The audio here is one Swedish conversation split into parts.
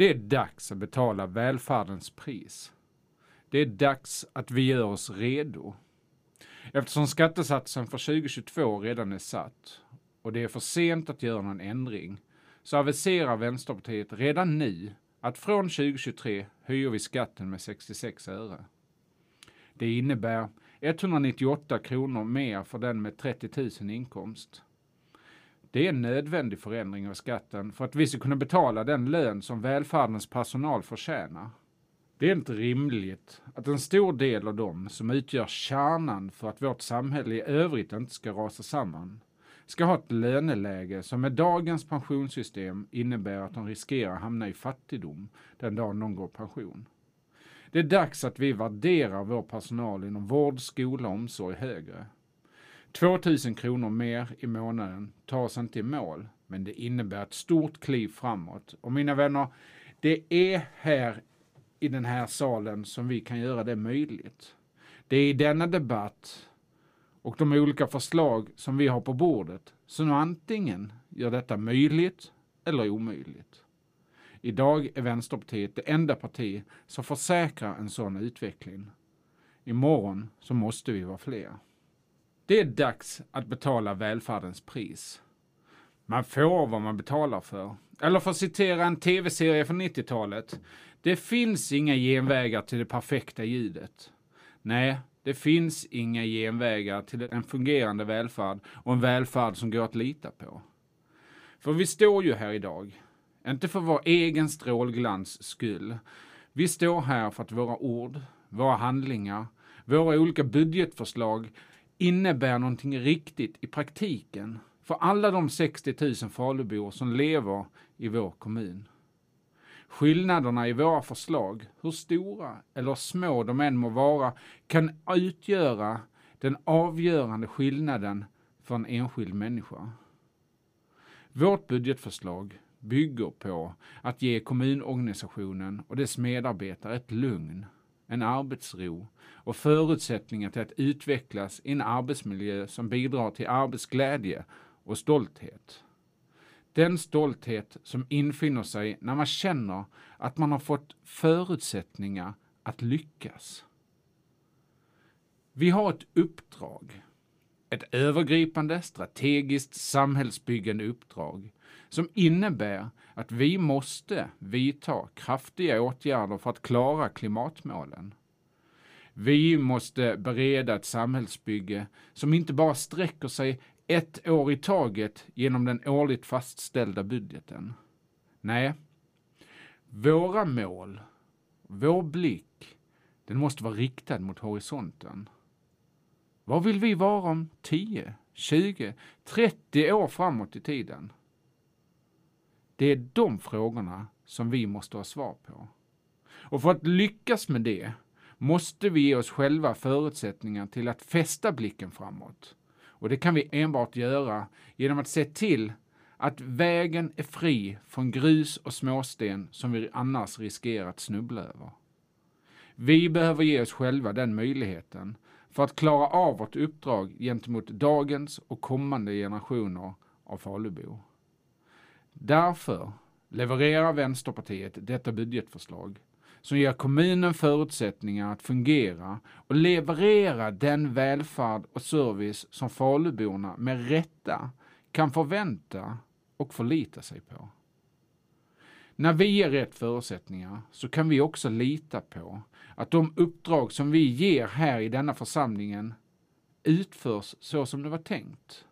Det är dags att betala välfärdens pris. Det är dags att vi gör oss redo. Eftersom skattesatsen för 2022 redan är satt och det är för sent att göra någon ändring så aviserar Vänsterpartiet redan nu att från 2023 höjer vi skatten med 66 öre. Det innebär 198 kronor mer för den med 30 000 inkomst. Det är en nödvändig förändring av skatten för att vi ska kunna betala den lön som välfärdens personal förtjänar. Det är inte rimligt att en stor del av dem som utgör kärnan för att vårt samhälle i övrigt inte ska rasa samman ska ha ett löneläge som med dagens pensionssystem innebär att de riskerar att hamna i fattigdom den dagen de går pension. Det är dags att vi värderar vår personal inom vård, skola och omsorg högre. 2000 kronor mer i månaden tar oss inte i mål, men det innebär ett stort kliv framåt. Och mina vänner, det är här i den här salen som vi kan göra det möjligt. Det är i denna debatt och de olika förslag som vi har på bordet som antingen gör detta möjligt eller omöjligt. Idag är Vänsterpartiet det enda parti som försäkrar en sån utveckling. Imorgon så måste vi vara fler. Det är dags att betala välfärdens pris. Man får vad man betalar för. Eller för att citera en tv-serie från 90-talet. Det finns inga genvägar till det perfekta ljudet. Nej, det finns inga genvägar till en fungerande välfärd och en välfärd som går att lita på. För vi står ju här idag, inte för vår egen strålglans skull. Vi står här för att våra ord, våra handlingar, våra olika budgetförslag innebär någonting riktigt i praktiken för alla de 60 000 Falubor som lever i vår kommun. Skillnaderna i våra förslag, hur stora eller små de än må vara, kan utgöra den avgörande skillnaden för en enskild människa. Vårt budgetförslag bygger på att ge kommunorganisationen och dess medarbetare ett lugn, en arbetsro och förutsättningar till att utvecklas i en arbetsmiljö som bidrar till arbetsglädje och stolthet. Den stolthet som infinner sig när man känner att man har fått förutsättningar att lyckas. Vi har ett uppdrag. Ett övergripande, strategiskt, samhällsbyggande uppdrag som innebär att vi måste vidta kraftiga åtgärder för att klara klimatmålen. Vi måste bereda ett samhällsbygge som inte bara sträcker sig ett år i taget genom den årligt fastställda budgeten. Nej, våra mål, vår blick, den måste vara riktad mot horisonten. Vad vill vi vara om 10, 20, 30 år framåt i tiden? Det är de frågorna som vi måste ha svar på. Och för att lyckas med det måste vi ge oss själva förutsättningar till att fästa blicken framåt och det kan vi enbart göra genom att se till att vägen är fri från grus och småsten som vi annars riskerar att snubbla över. Vi behöver ge oss själva den möjligheten för att klara av vårt uppdrag gentemot dagens och kommande generationer av Falubor. Därför levererar Vänsterpartiet detta budgetförslag som ger kommunen förutsättningar att fungera och leverera den välfärd och service som Faluborna med rätta kan förvänta och förlita sig på. När vi ger rätt förutsättningar så kan vi också lita på att de uppdrag som vi ger här i denna församlingen utförs så som det var tänkt.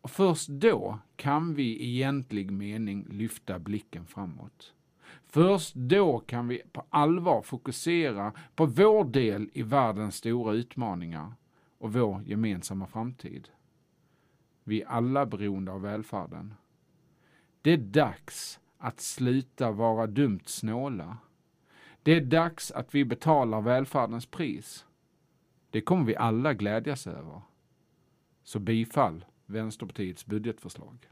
Och först då kan vi i egentlig mening lyfta blicken framåt. Först då kan vi på allvar fokusera på vår del i världens stora utmaningar och vår gemensamma framtid. Vi är alla beroende av välfärden. Det är dags att sluta vara dumt snåla. Det är dags att vi betalar välfärdens pris. Det kommer vi alla glädjas över. Så bifall Vänsterpartiets budgetförslag.